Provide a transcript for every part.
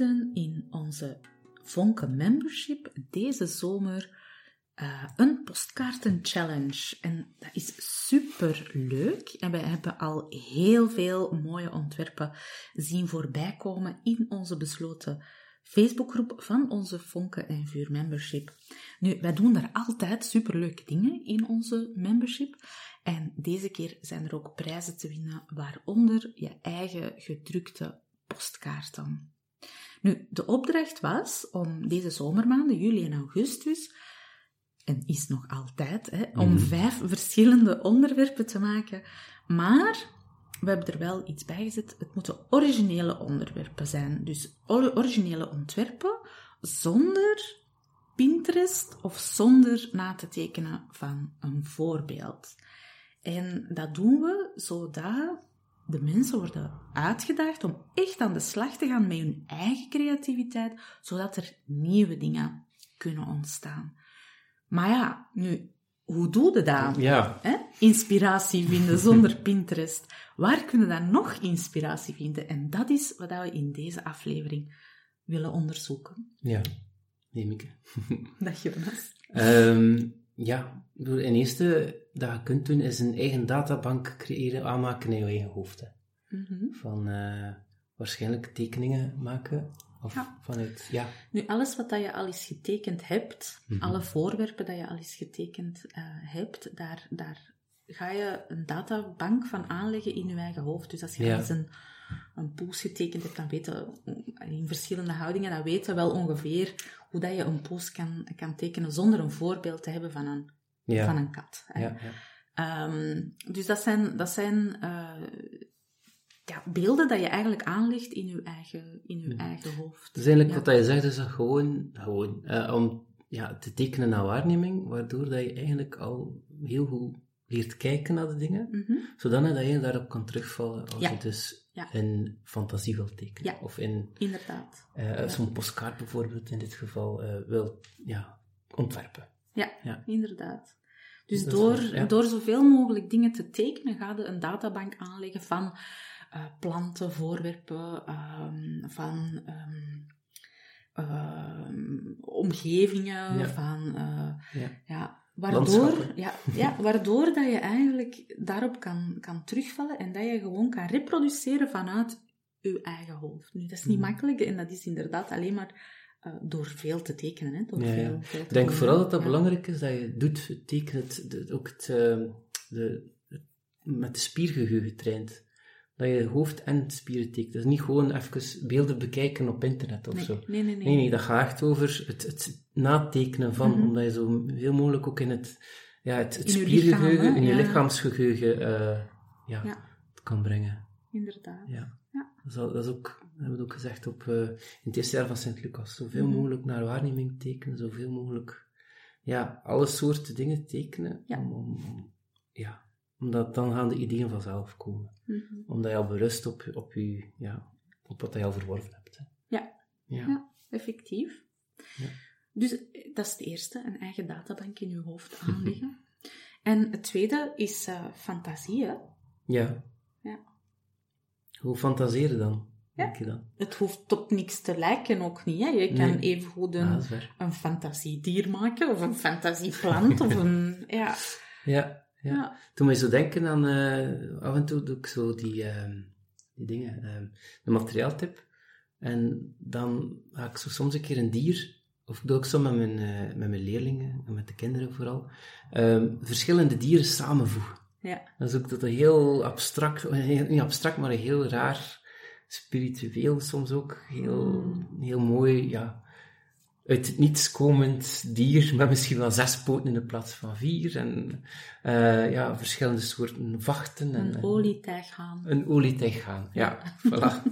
In onze Vonken Membership deze zomer uh, een postkaarten challenge. En dat is super leuk. En we hebben al heel veel mooie ontwerpen zien voorbij komen in onze besloten Facebookgroep van onze Vonken en Vuur Membership. Nu, wij doen daar altijd superleuke dingen in onze membership. En deze keer zijn er ook prijzen te winnen, waaronder je eigen gedrukte postkaarten. Nu, de opdracht was om deze zomermaanden, juli en augustus, en is nog altijd, hè, om Mhm. vijf verschillende onderwerpen te maken. Maar we hebben er wel iets bij gezet. Het moeten originele onderwerpen zijn. Dus or- originele ontwerpen zonder Pinterest of zonder na te tekenen van een voorbeeld. En dat doen we zodat de mensen worden uitgedaagd om echt aan de slag te gaan met hun eigen creativiteit, zodat er nieuwe dingen kunnen ontstaan. Maar ja, nu, hoe doe je dat? Ja, Hè? Inspiratie vinden zonder Pinterest. Waar kunnen we dan nog inspiratie vinden? En dat is wat we in deze aflevering willen onderzoeken. ja. Nee, Mieke. Dag Jonas. Ehm, ja, het eerste dat je kunt doen is een eigen databank creëren, aanmaken in je eigen hoofd. hè. Mhm. Van eh, waarschijnlijk tekeningen maken. Of Ja. vanuit, ja. Nu, alles wat dat je al eens getekend hebt, Mhm. alle voorwerpen dat je al eens getekend eh, hebt, daar, daar ga je een databank van aanleggen in je eigen hoofd. Dus als je Ja. eens een, een poes getekend hebt, dan weten in verschillende houdingen, dan weten we wel ongeveer hoe dat je een poes kan, kan tekenen zonder een voorbeeld te hebben van een, Ja. van een kat. ja, ja. Ehm, dus dat zijn, dat zijn eh, ja, beelden dat je eigenlijk aanlegt in je eigen, in je eigen hoofd. Dus eigenlijk wat je zegt is dat gewoon, gewoon eh, om ja, te tekenen naar waarneming, waardoor dat je eigenlijk al heel goed leert kijken naar de dingen, Mhm. zodanig dat je daarop kan terugvallen als Ja. je dus Ja. in fantasie wilt tekenen. Ja. Of in Inderdaad. eh, zo'n postkaart bijvoorbeeld in dit geval eh wil ja, ontwerpen. Ja, inderdaad. Dus Dat is door, waar, door zoveel mogelijk dingen te tekenen, ga je een databank aanleggen van eh, planten, voorwerpen, ehm, van ehm, ehm, omgevingen, van... Ja. Waardoor, ja, ja, waardoor dat je eigenlijk daarop kan, kan terugvallen en dat je gewoon kan reproduceren vanuit je eigen hoofd. Nu, dat is niet Mhm. makkelijk en dat is inderdaad alleen maar eh, door veel te tekenen. Hè? Door Ja, ja. veel, veel te Ik denk doen, vooral dat dat Ja. belangrijk is dat je doet, de- ook het, eh, de, met de spiergeheugen traint. Dat je hoofd en spieren tekent. Dat is niet gewoon even beelden bekijken op internet of Nee, zo. nee, nee, nee. Nee, nee, dat gaat echt over het, het natekenen van, Mhm. omdat je zo veel mogelijk ook in het, ja, het, het In je spiergeheugen, lichaam, in je Ja. lichaamsgeheugen eh, ja, kan brengen. Inderdaad. Ja. Ja. Dat, is, ook, dat hebben we ook gezegd op, eh, in het eerste jaar van Sint-Lucas. Zoveel Mhm. mogelijk naar waarneming tekenen, zoveel mogelijk ja, alle soorten dingen tekenen. Om- ja, omdat dan gaan de ideeën vanzelf komen. Mhm. Omdat je al berust op, op, je, ja, op wat je al verworven hebt. Hè. Ja. Ja. Ja, effectief. Ja. Dus eh, dat is het eerste, een eigen databank in je hoofd aanleggen. en het tweede is eh, fantasie. Hè? Ja. Ja. Hoe fantaseren dan? Ja. Het hoeft op niks te lijken ook niet. Hè? Je kan Nee. even goed een, Ah, een fantasiedier maken, of een fantasieplant, of een... Ja. Ja, ja. Ja. Toen moet je zo denken aan, eh, af en toe doe ik zo die, ehm, die dingen, ehm, de materiaaltip. En dan ga ik zo soms een keer een dier, of ik doe ook zo met mijn, eh, met mijn leerlingen, en met de kinderen vooral, ehm, verschillende dieren samenvoegen. Ja. Dan is ook dat een heel abstract, heel- niet abstract, maar een heel raar, spiritueel soms ook, heel, heel mooi, ja, uit het niets komend dier, met misschien wel zes poten in de plaats van vier, en eh, ja, verschillende soorten vachten. En, Een en- olietijghaan. een olietijghaan, ja, voilà.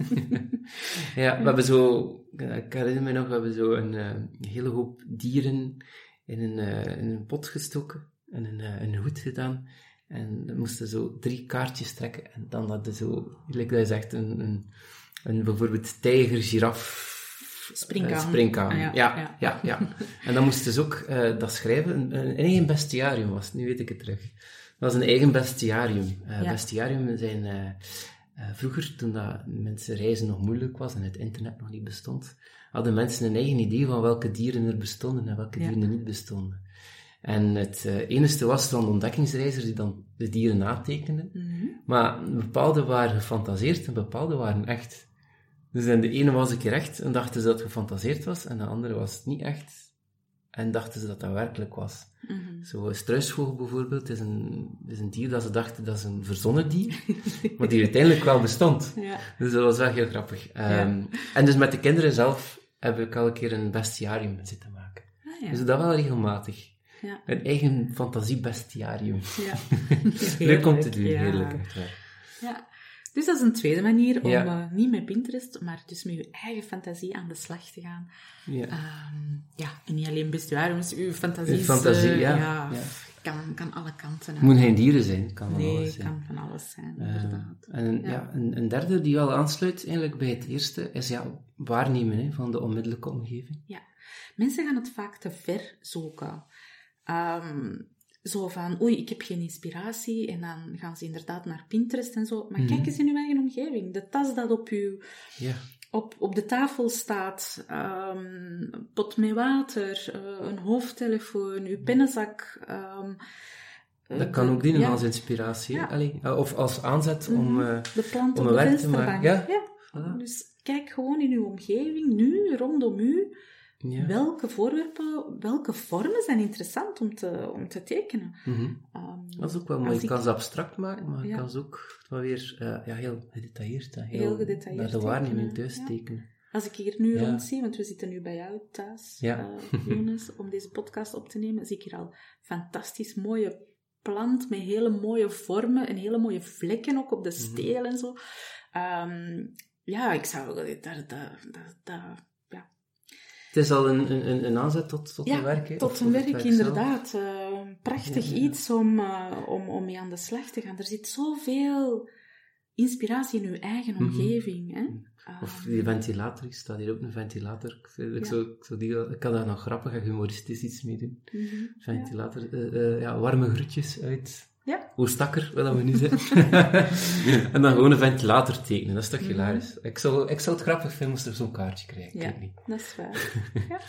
ja, we hebben zo, ik herinner me nog, we hebben zo een, eh, hele hoop dieren in een, eh, in een pot gestoken en een, eh, een hoed gedaan. En we moesten zo drie kaartjes trekken en dan hadden zo, dat je zegt, een, een, een bijvoorbeeld tijger, giraf, Springkaan. eh, springkaan. Ah, ja, ja, ja, En dan moesten ze ook eh, dat schrijven. Een, een eigen bestiarium was het, nu weet ik het terug. Dat was een eigen bestiarium. Eh. Bestiarium zijn vroeger, toen dat mensen reizen nog moeilijk was en het internet nog niet bestond, hadden mensen een eigen idee van welke dieren er bestonden en welke dieren er niet bestonden. En het eh, enige was dan de ontdekkingsreizers die dan de dieren natekenden. Mhm. Maar bepaalde waren gefantaseerd en bepaalde waren echt. Dus en de ene was een keer echt en dachten ze dat het gefantaseerd was, en de andere was het niet echt en dachten ze dat dat werkelijk was. Mhm. Zo, een struisvogel bijvoorbeeld is een, is een dier dat ze dachten dat is een verzonnen dier, maar die uiteindelijk wel bestond. Ja. Dus dat was wel heel grappig. Ehm, En dus met de kinderen zelf heb ik al een keer een bestiarium zitten maken. Ah, ja. Dus dat wel regelmatig. Ja. Een eigen fantasiebestiarium. Ja. Leuk om te doen, heerlijk. Ja. Dus dat is een tweede manier om Ja. eh, niet met Pinterest, maar dus met je eigen fantasie aan de slag te gaan. Ja. Ehm, ja, en niet alleen uw fantasie, Uw is, fantasie, eh, ja, ja. Kan, kan alle kanten Het moet geen dieren zijn, kan van Nee, alles het zijn. kan van alles zijn, Eh, inderdaad. en een, Ja. ja. een, een derde die wel aansluit eigenlijk bij het eerste, is ja, waarnemen hè, van de onmiddellijke omgeving. Ja. Mensen gaan het vaak te ver zoeken. Ehm, zo van, oei, ik heb geen inspiratie. En dan gaan ze inderdaad naar Pinterest en zo. Maar Mhm. kijk eens in uw eigen omgeving. De tas dat op, uw, Ja, op, op de tafel staat. ehm, pot met water. eh, een hoofdtelefoon. Uw pennenzak. ehm, eh, dat kan ook dienen ja, als inspiratie. Ja. Allee, eh, of als aanzet om... Mhm. De plant om een werk te maken. Ja. voilà. Dus kijk gewoon in uw omgeving, nu, rondom u. ja. Welke voorwerpen, welke vormen zijn interessant om te, om te tekenen? Mhm. Ehm, Dat is ook wel mooi. Je ik- kan ze abstract maken, maar je Ja. kan ze ook wel weer eh, ja, heel gedetailleerd heel, Heel gedetailleerd naar de waarneming thuis ja. tekenen. Als ik hier nu Ja. rondzie, want we zitten nu bij jou thuis, Ja. eh, Jonas, om deze podcast op te nemen, zie ik hier al fantastisch mooie plant met hele mooie vormen en hele mooie vlekken ook op Mhm. de steel en zo. Ehm, ja, ik zou... Dat, dat, dat, dat- Het is al een, een, een- aanzet tot, tot Ja, een werk. hè, tot of een werk, inderdaad. Eh, prachtig Ja, iets om, eh, om, om mee aan de slag te gaan. Er zit zoveel inspiratie in uw eigen Mhm. omgeving. Hè? Of Ehm, die ventilator, hier staat hier ook een ventilator. Ik, zou, ik, zou die, ik kan daar nog grappig en humoristisch iets mee doen. mhm. Ventilator, eh, ja, warme groetjes uit Ja. Oostakker, waar dat we nu zitten. en dan gewoon een ventilator tekenen, dat is toch Mhm. hilarisch. Ik zou, ik zou het grappig vinden moest er zo'n kaartje krijgen. Ja, Ik weet niet. dat is waar. ja.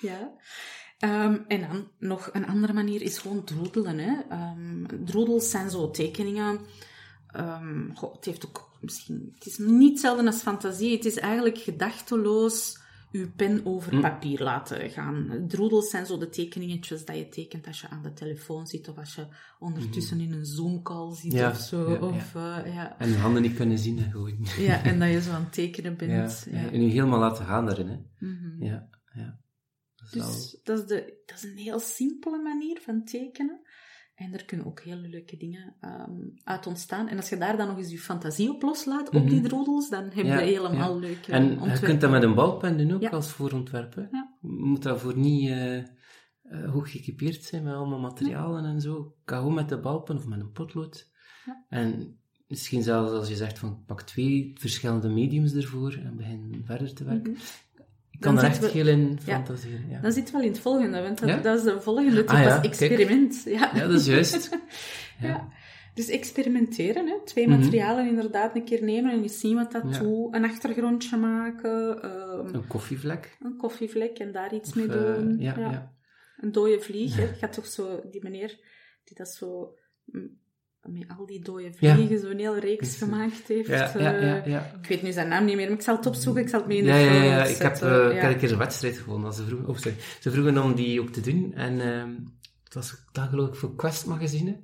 ja. Ehm, en dan nog een andere manier is gewoon droedelen. Hè. Ehm, droedels zijn zo tekeningen. ehm, goh, het heeft ook misschien... Het is niet hetzelfde als fantasie. Het is eigenlijk gedachteloos uw pen over Hm. papier laten gaan. Droedels zijn zo de tekeningetjes dat je tekent als je aan de telefoon zit of als je ondertussen in een Zoom-call zit. Ja, of zo. ja, ja. of, eh, ja. En je handen niet kunnen zien, gewoon. ja, en dat je zo aan het tekenen bent. Ja. En je helemaal laten gaan daarin, hè. Mhm. Ja, ja. Dat Dus dat is, de, dat is een heel simpele manier van tekenen. En er kunnen ook hele leuke dingen ehm, uit ontstaan. En als je daar dan nog eens je fantasie op loslaat, op die Mhm. droedels, dan heb je Ja, helemaal ja. leuke En je kunt dat met een balpen doen ook Ja. als voorontwerp. hè. Ja. Je moet daarvoor niet eh, uh, goed geëquipeerd zijn met allemaal materialen en zo. Ik ga gewoon met de balpen of met een potlood. Ja. En misschien zelfs als je zegt van pak twee verschillende mediums ervoor en begin verder te werken. Ik kan er echt veel in fantaseren. Ja. Dan zit wel in het volgende, want dat, Ja? dat is de volgende type Ah ja, als experiment. Ja. ja, dat is juist. Ja. Dus experimenteren, hè. twee Mhm. materialen inderdaad een keer nemen en je zien wat dat doet. Een achtergrondje maken, ehm, Een koffievlek. een koffievlek en daar iets Of, mee eh, doen. ja, ja. Een dode vlieg, hè. Je had toch zo, die meneer die dat zo mm, met al die dode Ja. vliegen zo'n hele reeks gemaakt heeft. Ja, eh, ja, ja, ja. Ik weet nu zijn naam niet meer, maar ik zal het opzoeken, ik zal het mee in de Ja, ja, ja. Ik heb, eh, ik Ja. een keer een wedstrijd gewonnen. als Ze vroegen, oh, sorry. Ze vroegen om die ook te doen. En ehm, het was dat geloof ik voor Quest magazine.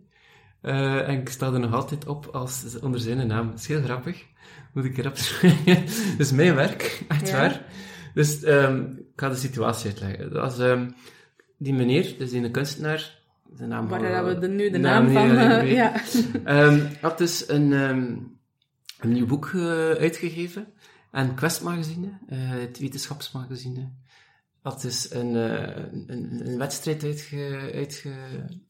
Eh, en ik sta er nog altijd op als, onder zijn naam. Dat is heel grappig. Moet ik erop schrijven. Dus mijn werk, echt Ja. waar. Dus ehm, ik ga de situatie uitleggen. Dat was ehm, die meneer, dus die een kunstenaar. Zijn naam Waar hebben we de, nu de naam van... eh, ja. Ehm, had dus een, ehm, een nieuw boek eh, uitgegeven. En Quest magazine, eh, het wetenschapsmagazine, had dus een, een, een wedstrijd uitge, uitge,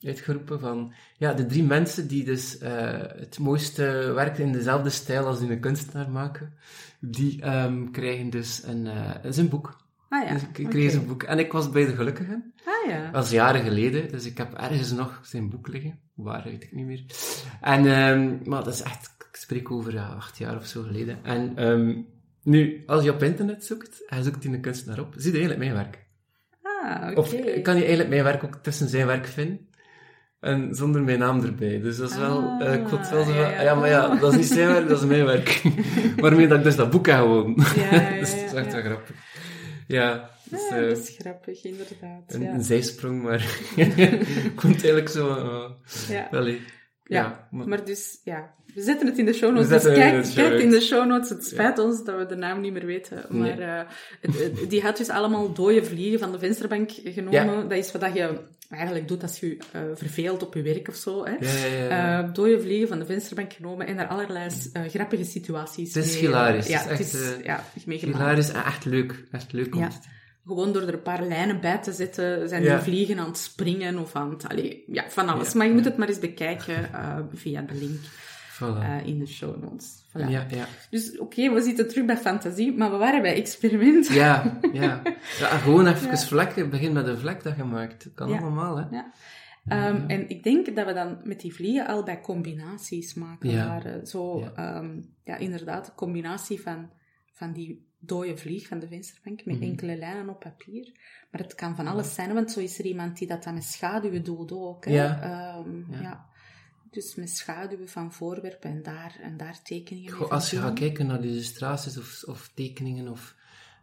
uitgeroepen van ja, de drie mensen die dus het mooiste werk in dezelfde stijl als een kunstenaar maken, die ehm, krijgen dus een, zijn boek. Ah ja, Dus ik boek. En ik was bij de gelukkigen. Ah ja. Dat is jaren geleden, dus ik heb ergens nog zijn boek liggen. Waar weet ik niet meer. En, ehm, maar dat is echt, ik spreek over ja, acht jaar of zo geleden. En ehm, nu, als je op internet zoekt, en je zoekt in de kunstenaar op, zie je eigenlijk mijn werk. Ah, oké. Of kan je eigenlijk mijn werk ook tussen zijn werk vinden. En zonder mijn naam erbij. Dus dat is wel, eh, ik vond het wel zo van, Ah, ja, ja. ja, maar ja, dat is niet zijn werk, dat is mijn werk. Waarmee dat ik dus dat boek heb gewoon. Ja, ja, ja, dus dat is echt wel grappig. Ja, dus, Ja, eh, dat is grappig, inderdaad. een, ja. een zijsprong, maar komt eigenlijk zo. eh, Ja. Allee, Ja, ja, maar- Maar dus, ja, we zetten het in de show notes. Dus het in kijk, de show kijk in de show notes. Het spijt ons dat we de naam niet meer weten. Maar Nee. eh, het- het- die had dus allemaal dode vliegen van de vensterbank genomen. Dat is wat je eigenlijk doet als je eh, verveelt op je werk of zo. Hè. Ja, ja, ja. Eh, dode vliegen van de vensterbank genomen en daar allerlei eh, grappige situaties Het is mee- hilarisch. Ja, Het is echt, ja, meegemaakt. Hilarisch en echt leuk. Echt leuk om Gewoon door er een paar lijnen bij te zetten, zijn die vliegen aan het springen of aan het... Allee, ja, van alles. Maar je moet het maar eens bekijken via de link Voilà. eh, in de show notes. Voilà. ja, ja. Dus oké, we zitten terug bij fantasie, maar we waren bij experiment. Ja, ja. ja gewoon even vlekken. Begin met een vlek dat je maakt. Dat kan Ja. allemaal, hè. Ja. Ehm, En ik denk dat we dan met die vliegen al bij combinaties maken Ja. waren. Zo, Ja. ja. ja, inderdaad, een combinatie van, van die dode vlieg van de vensterbank met Mhm. enkele lijnen op papier. Maar het kan van alles zijn, want zo is er iemand die dat dan met schaduwen doet ook. Hè? Ja. Ehm, Ja. ja. Dus met schaduwen van voorwerpen en daar, en daar tekeningen Goh, als je gaat kijken naar illustraties of, of tekeningen of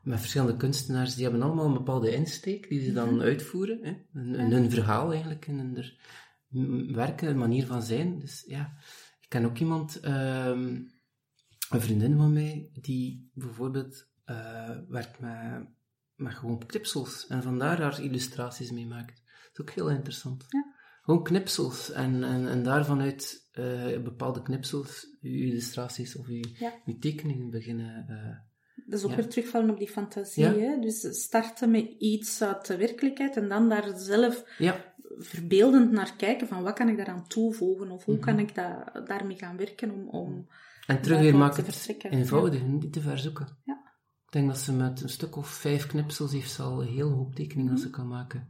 met verschillende kunstenaars, die hebben allemaal een bepaalde insteek die ze dan Mhm. uitvoeren. Hè? Een, een, hun verhaal eigenlijk, en hun er- werken, een manier van zijn. Dus ja, ik ken ook iemand, ehm, een vriendin van mij, die bijvoorbeeld eh, werkt met, met gewoon knipsels en vandaar haar illustraties mee maakt. Dat is ook heel interessant. Ja. Gewoon knipsels en, en, en daarvan uit eh, bepaalde knipsels, uw illustraties of uw, Ja. uw tekeningen beginnen. eh, Dat is ook Ja. weer terugvallen op die fantasie. Ja. Hè? Dus starten met iets uit de werkelijkheid en dan daar zelf verbeeldend naar kijken van wat kan ik daaraan toevoegen of hoe Mhm. kan ik da daarmee gaan werken om, om en terug weer maakt te het eenvoudig, niet te ver zoeken. Ja. Ik denk dat ze met een stuk of vijf knipsels heeft ze al een hele hoop tekeningen dat ze kan maken.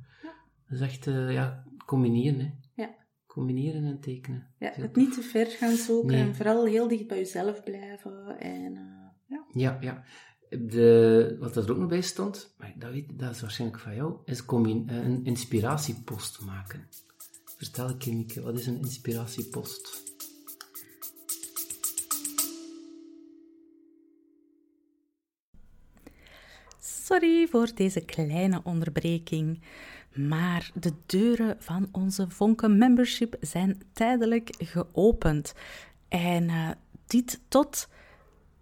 Dat is echt, eh, ja, combineren, hè. Ja. Combineren en tekenen. ja, het niet te ver gaan zoeken Nee. en vooral heel dicht bij jezelf blijven. En, eh, ja. Ja, ja. De, wat er ook nog bij stond, maar dat, weet, dat is waarschijnlijk van jou, is combi- eh, een inspiratiepost maken. Vertel ik je, Mieke, wat is een inspiratiepost? Sorry voor deze kleine onderbreking, maar de deuren van onze Vonken Membership zijn tijdelijk geopend. En eh, dit tot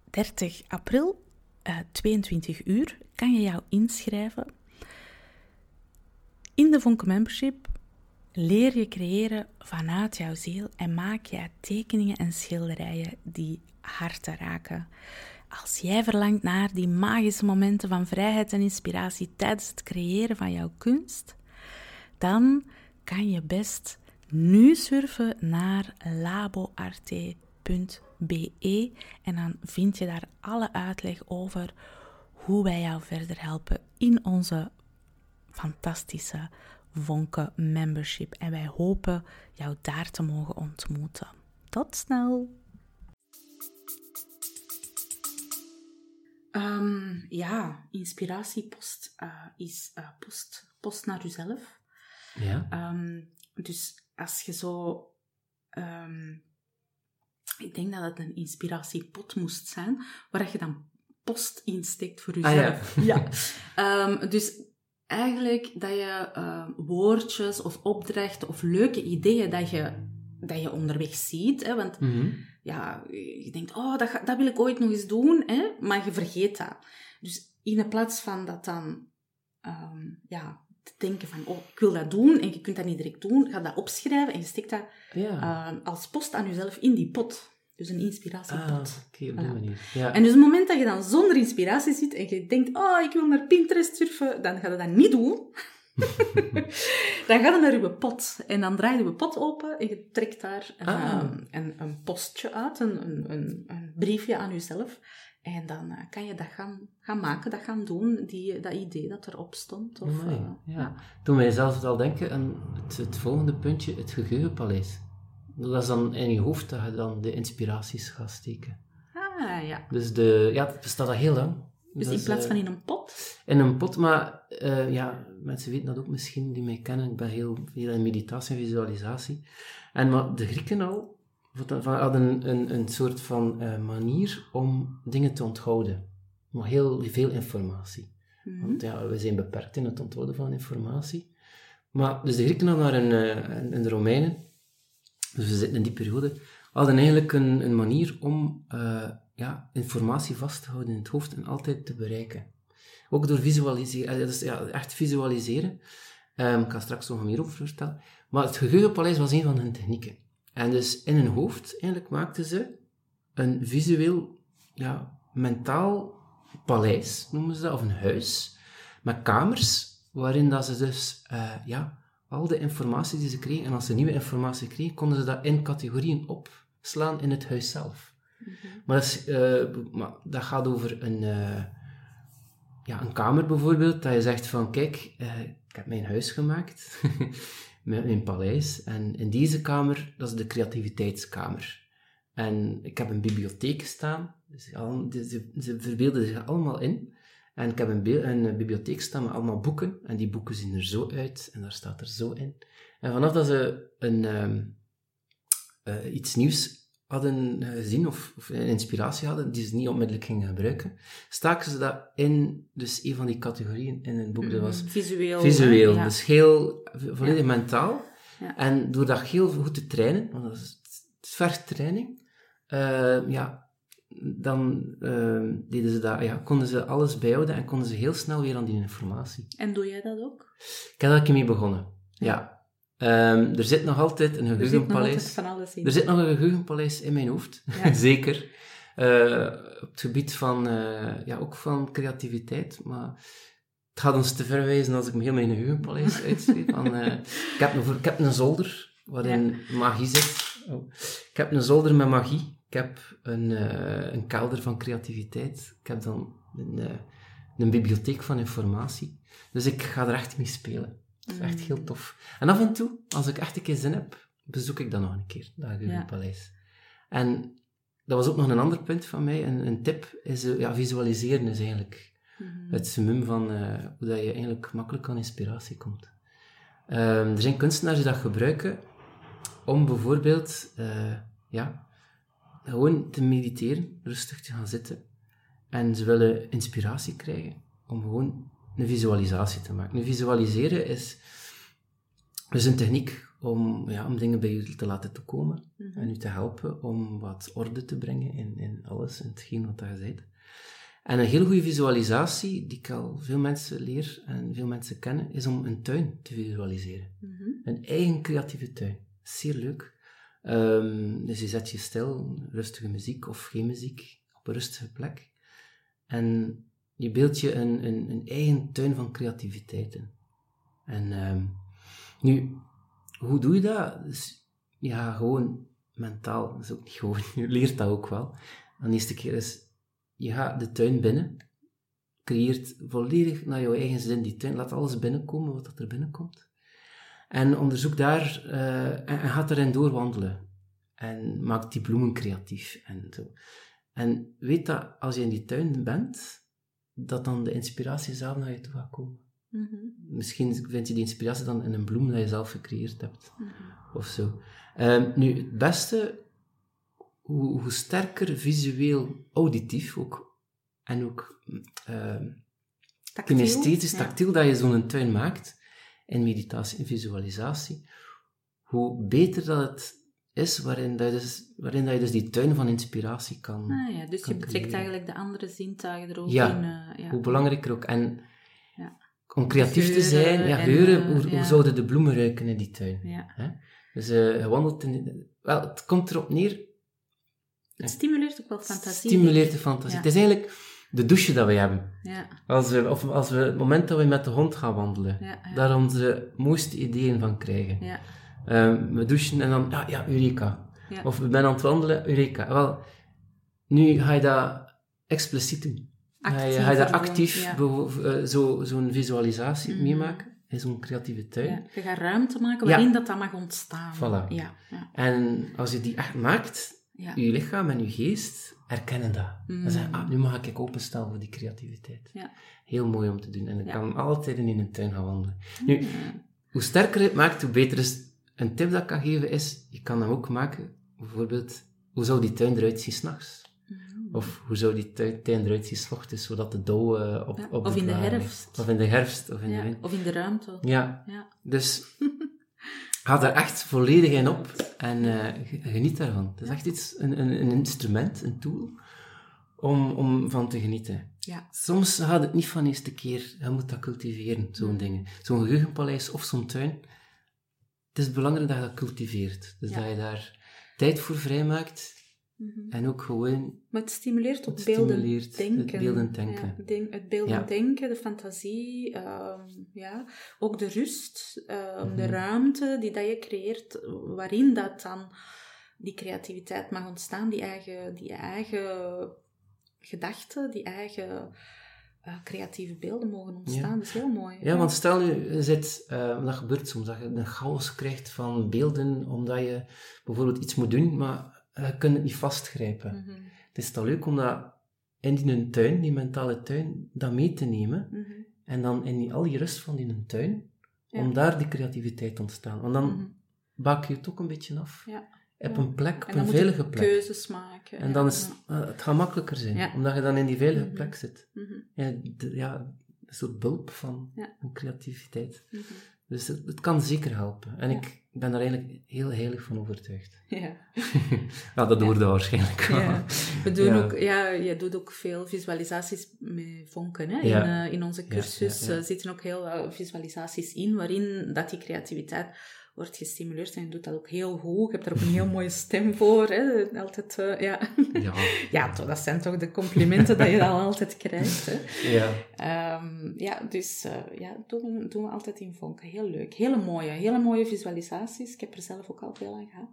30 april, eh 22 uur, kan je jou inschrijven. In de Vonken Membership leer je creëren vanuit jouw ziel en maak jij tekeningen en schilderijen die harten raken. Als jij verlangt naar die magische momenten van vrijheid en inspiratie tijdens het creëren van jouw kunst, dan kan je best nu surfen naar laboarte.be en dan vind je daar alle uitleg over hoe wij jou verder helpen in onze fantastische Vonke membership. En wij hopen jou daar te mogen ontmoeten. Tot snel! Ehm, ja, inspiratiepost uh, is uh, post, post naar jezelf. Ja. Ehm, dus als je zo... Um, ik denk dat het een inspiratiepot moest zijn, waar je dan post insteekt voor jezelf. Ah, ja. ja. dus eigenlijk dat je uh, woordjes of opdrachten of leuke ideeën dat je, dat je onderweg ziet. Hè, want Mhm. ja, je denkt, oh, dat, ga- dat wil ik ooit nog eens doen, hè, maar je vergeet dat. Dus in plaats van dat dan ehm, ja, te denken van, oh, ik wil dat doen en je kunt dat niet direct doen, ga dat opschrijven en je steekt dat Ja. eh, als post aan jezelf in die pot. Dus een inspiratiepot. ah, oké, op die Voilà. manier. Ja. En dus op het moment dat je dan zonder inspiratie zit en je denkt, oh, ik wil naar Pinterest surfen, dan ga je dat niet doen. dan ga je naar je pot. En dan draai je je pot open en je trekt daar Ah. ehm, een, een postje uit, een, een, een briefje aan jezelf. En dan eh, kan je dat gaan, gaan maken, dat gaan doen, die, dat idee dat erop stond. Of, eh, ja. Toen mij zelf al denken aan het, het volgende puntje, het geheugenpaleis. Dat is dan in je hoofd dat je dan de inspiraties gaat steken. Ah, ja. Dus de, ja, het bestaat al heel lang. Dus Dat in is, plaats eh, van in een pot. In een pot, maar ja, mensen weten dat ook misschien, die mij kennen. Ik ben heel veel in meditatie en visualisatie. En maar de Grieken al van- van- hadden een, een soort van eh, manier om dingen te onthouden. Maar heel veel informatie. Mhm. Want ja, we zijn beperkt in het onthouden van informatie. Maar, dus de Grieken hadden naar een, eh, en, en de Romeinen, dus we zitten in die periode, hadden eigenlijk een, een manier om eh, ja, informatie vast te houden in het hoofd en altijd te bereiken. Ook door visualiseren, eh, dus, ja, echt visualiseren. Ehm, ik ga straks nog meer over vertellen. Maar het geheugenpaleis was een van hun technieken. En dus in hun hoofd eigenlijk maakten ze een visueel, ja, mentaal paleis, noemen ze dat, of een huis, met kamers, waarin dat ze dus, eh, ja, al de informatie die ze kregen, en als ze nieuwe informatie kregen, konden ze dat in categorieën opslaan in het huis zelf. Maar, dat, is, eh, maar dat gaat over een, eh, ja, een kamer bijvoorbeeld, dat je zegt van, kijk, ik heb mijn huis gemaakt, met mijn paleis, en in deze kamer, dat is de creativiteitskamer. En ik heb een bibliotheek staan, dus al- ze, ze verbeelden zich allemaal in. En ik heb een, een bibliotheek staan met allemaal boeken, en die boeken zien er zo uit, en daar staat er zo in. En vanaf dat ze een, ehm, eh, iets nieuws hadden eh, gezien, of, of een inspiratie hadden, die ze niet onmiddellijk gingen gebruiken, staken ze dat in, dus een van die categorieën in een boek. Dat was Mhm. Visueel. visueel? Ja. dus heel, vo- volledig mentaal. Ja. En door dat heel goed te trainen, want dat is, het vergt training, eh, ja, dan eh, deden ze dat, ja, konden ze alles bijhouden en konden ze heel snel weer aan die informatie. En doe jij dat ook? Ik heb daar mee begonnen. Ja. Ehm, er zit nog altijd een geheugenpaleis. Er zit nog een geheugenpaleis in mijn hoofd, Ja. zeker. Eh, op het gebied van, eh, ja, ook van creativiteit, maar het gaat ons te ver wijzen als ik me heel mijn geheugenpaleis uitschreef. Van, eh, ik, heb een, ik heb een zolder waarin magie zit. Oh. Ik heb een zolder met magie. Ik heb een, een kelder van creativiteit. Ik heb dan een, een bibliotheek van informatie. Dus ik ga er echt mee spelen. Dat is echt heel tof. En af en toe, als ik echt een keer zin heb, bezoek ik dat nog een keer, dat Geheugenpaleis. En dat was ook nog een ander punt van mij. Een, een tip is, eh, ja, visualiseren is eigenlijk Mhm. het summum van eh, hoe dat je eigenlijk makkelijk aan inspiratie komt. Ehm, er zijn kunstenaars die dat gebruiken om bijvoorbeeld, eh, ja, gewoon te mediteren, rustig te gaan zitten. En ze willen inspiratie krijgen om gewoon een visualisatie te maken. Nu, visualiseren is dus een techniek om, ja, om dingen bij je te laten toekomen Mhm. en u te helpen om wat orde te brengen in, in alles, in hetgeen wat je bent. En een heel goede visualisatie, die ik al veel mensen leer en veel mensen kennen, is om een tuin te visualiseren. Mhm. Een eigen creatieve tuin. Zeer leuk. Ehm, dus je zet je stil, rustige muziek of geen muziek, op een rustige plek. En je beeldt je een, een, een eigen tuin van creativiteit in. En ehm, Nu, hoe doe je dat? Dus, ja, gewoon mentaal. Dat is ook niet gewoon. Je leert dat ook wel. De eerste keer is, je gaat de tuin binnen, creëert volledig naar jouw eigen zin die tuin, laat alles binnenkomen wat er binnenkomt. En onderzoek daar, en, en gaat erin doorwandelen. En maak die bloemen creatief en zo. En weet dat als je in die tuin bent, dat dan de inspiratie zelf naar je toe gaat komen. Mhm. Misschien vind je die inspiratie dan in een bloem dat je zelf gecreëerd hebt. Mhm. Of zo. Ehm, nu, het beste, hoe, hoe sterker visueel, auditief ook, en ook ehm Tactiel, kinesthetisch, ja. tactiel, dat je zo'n tuin maakt, in meditatie en visualisatie, hoe beter dat het is, waarin, dat je, dus, waarin dat je dus die tuin van inspiratie kan... Ah, ja, dus je betrekt creëren. eigenlijk de andere zintuigen er ook Ja. in. eh, ja. Hoe belangrijker ook. En Ja. om creatief te zijn, ja, en, eh, hoe, hoe zouden de bloemen ruiken in die tuin? Ja. Dus je wandelt in... Wel, het komt erop neer, Het stimuleert ook wel fantasie. stimuleert de fantasie. Het is eigenlijk de douche dat we hebben. Ja, Als we, of als we, het moment dat we met de hond gaan wandelen, ja, ja. daar onze mooiste ideeën van krijgen. Ja, Ehm, we douchen en dan, ja, ja, Eureka. ja. Of we zijn aan het wandelen, Eureka. Wel, nu ga je dat expliciet doen. Ga je, ga je dat actief, beho- eh, zo, zo'n visualisatie Mhm. meemaken in zo'n creatieve tuin. ja. Je gaat ruimte maken Ja. waarin dat, dat mag ontstaan. Voilà. Ja, ja, En als je die echt maakt, ja. je lichaam en je geest herkennen dat. Mm. Dan zeggen, ah, nu mag ik openstaan voor die creativiteit. Ja. Heel mooi om te doen. En ik Ja. kan altijd in een tuin gaan wandelen. Nu, Ja. hoe sterker je het maakt, hoe beter is. Een tip dat ik kan geven is, je kan hem ook maken, bijvoorbeeld, hoe zou die tuin eruit zien s'nachts? Mhm. Of hoe zou die tuin, eruit zien 's ochtends, zodat de dauw eh, op, Ja, op of in de ligt. herfst. Of in de herfst, of in de Ja. Of in de ruimte. Ja, Ja. dus ga daar echt volledig in op en eh, ge- geniet daarvan. Het is echt iets, een, een, een instrument, een tool, om, om van te genieten. Ja. Soms gaat het niet van eerste keer, je moet dat cultiveren, zo'n Mm. dingen. Zo'n geheugenpaleis of zo'n tuin. Het is belangrijk dat je dat cultiveert. Dus Ja. dat je daar tijd voor vrijmaakt Mhm. en ook gewoon Maar het stimuleert ook het denken. beeldend denken. Ja, het denk- het beelden Ja. denken, de fantasie, ehm, ja. ook de rust, ehm, de Mhm. ruimte die dat je creëert, waarin dat dan die creativiteit mag ontstaan, die eigen, die eigen gedachten, die eigen creatieve beelden mogen ontstaan. Ja. Dat is heel mooi. Ja, want stel je zit, eh, dat gebeurt soms, dat je een chaos krijgt van beelden, omdat je bijvoorbeeld iets moet doen, maar je kunt het niet vastgrijpen. Mhm, Het is dan leuk om dat in die tuin, die mentale tuin, dat mee te nemen, mhm, en dan in die, al die rust van die tuin, Ja. om daar die creativiteit te ontstaan. Want dan mhm. bak je het ook een beetje af. Ja. Op een plek, op een veilige plek. keuzes maken. En dan is eh, het gaat makkelijker zijn, omdat je dan in die veilige Mhm. plek zit. Mhm, Ja, een soort bulp van, creativiteit. mhm. Dus het, het kan zeker helpen. En ik ben daar eigenlijk heel heilig van overtuigd. Ja. ja, dat hoorde waarschijnlijk wel. Ja. We doen Ja. ook, ja, je doet ook veel visualisaties met vonken. Hè? In, eh, in onze cursus eh, zitten ook heel eh, visualisaties in, waarin dat die creativiteit wordt gestimuleerd. En je doet dat ook heel goed. Je hebt er ook een heel mooie stem voor. Hè? Altijd, eh, ja. Ja, ja, toch, dat zijn toch de complimenten dat je dan altijd krijgt. Hè? ja. Ehm, ja, dus eh, ja, doen, doen we altijd in vonken. Heel leuk. Hele mooie, hele mooie visualisaties. Ik heb er zelf ook al veel aan gehad.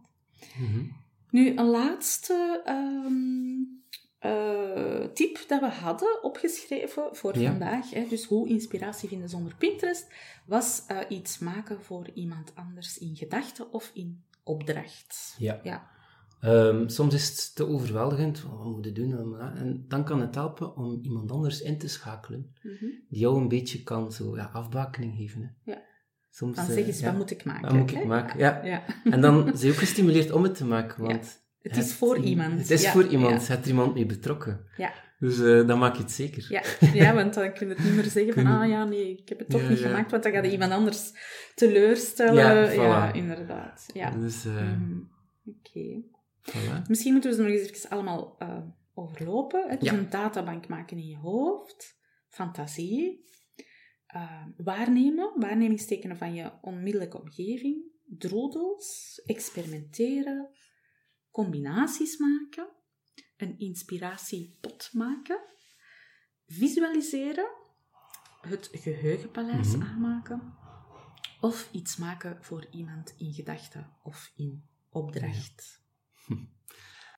Mhm. Nu, een laatste ehm, eh, tip dat we hadden opgeschreven voor Ja. vandaag, hè, dus hoe inspiratie vinden zonder Pinterest, was eh, iets maken voor iemand anders in gedachten of in opdracht. Ja. Ja. Ehm, soms is het te overweldigend, wat moet je doen? En dan kan het helpen om iemand anders in te schakelen, Mhm. die jou een beetje kan zo, ja, afbakening geven. Hè. Ja. Soms, Dan eh, zeg eens, wat moet ik maken? Wat moet ik hè? maken? Ja. ja. En dan zijn je ook gestimuleerd om het te maken, want Het is voor iemand. Het is Ja, voor iemand, je hebt er iemand mee betrokken. Ja. Dus eh, dan maak je het zeker. Ja, ja, want dan kun je het niet meer zeggen van, ah ja, nee, ik heb het toch Ja, niet ja. gemaakt, want dan gaat iemand anders teleurstellen. Ja, inderdaad. Ja. Dus, eh, Mhm. Oké. voilà. Misschien moeten we ze nog eens even allemaal eh, overlopen. Dus een databank maken in je hoofd, fantasie, waarnemen, waarnemingstekenen van je onmiddellijke omgeving, droedels, experimenteren, combinaties maken, een inspiratiepot maken, visualiseren, het geheugenpaleis Mhm. aanmaken, Of iets maken voor iemand in gedachten of in opdracht.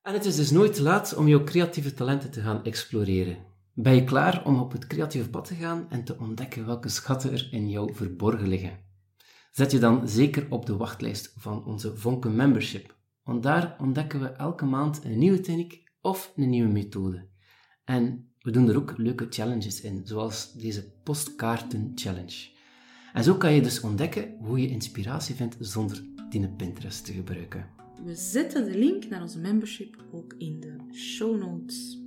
En het is dus nooit te laat om jouw creatieve talenten te gaan exploreren. Ben je klaar om op het creatieve pad te gaan en te ontdekken welke schatten er in jou verborgen liggen? Zet je dan zeker op de wachtlijst van onze Vonken Membership, want daar ontdekken we elke maand een nieuwe techniek of een nieuwe methode. En we doen er ook leuke challenges in, zoals deze postkaarten challenge. En zo kan je dus ontdekken hoe je inspiratie vindt zonder die Pinterest te gebruiken. We zetten de link naar onze membership ook in de show notes.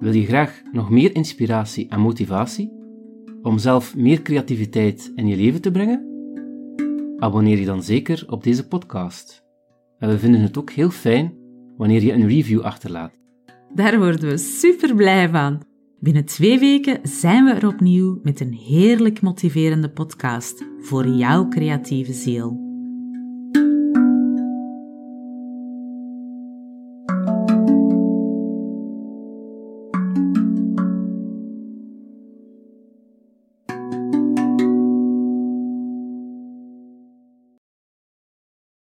Wil je graag nog meer inspiratie en motivatie om zelf meer creativiteit in je leven te brengen? Abonneer je dan zeker op deze podcast. En we vinden het ook heel fijn wanneer je een review achterlaat. Daar worden we super blij van. Binnen twee weken zijn we er opnieuw met een heerlijk motiverende podcast voor jouw creatieve ziel.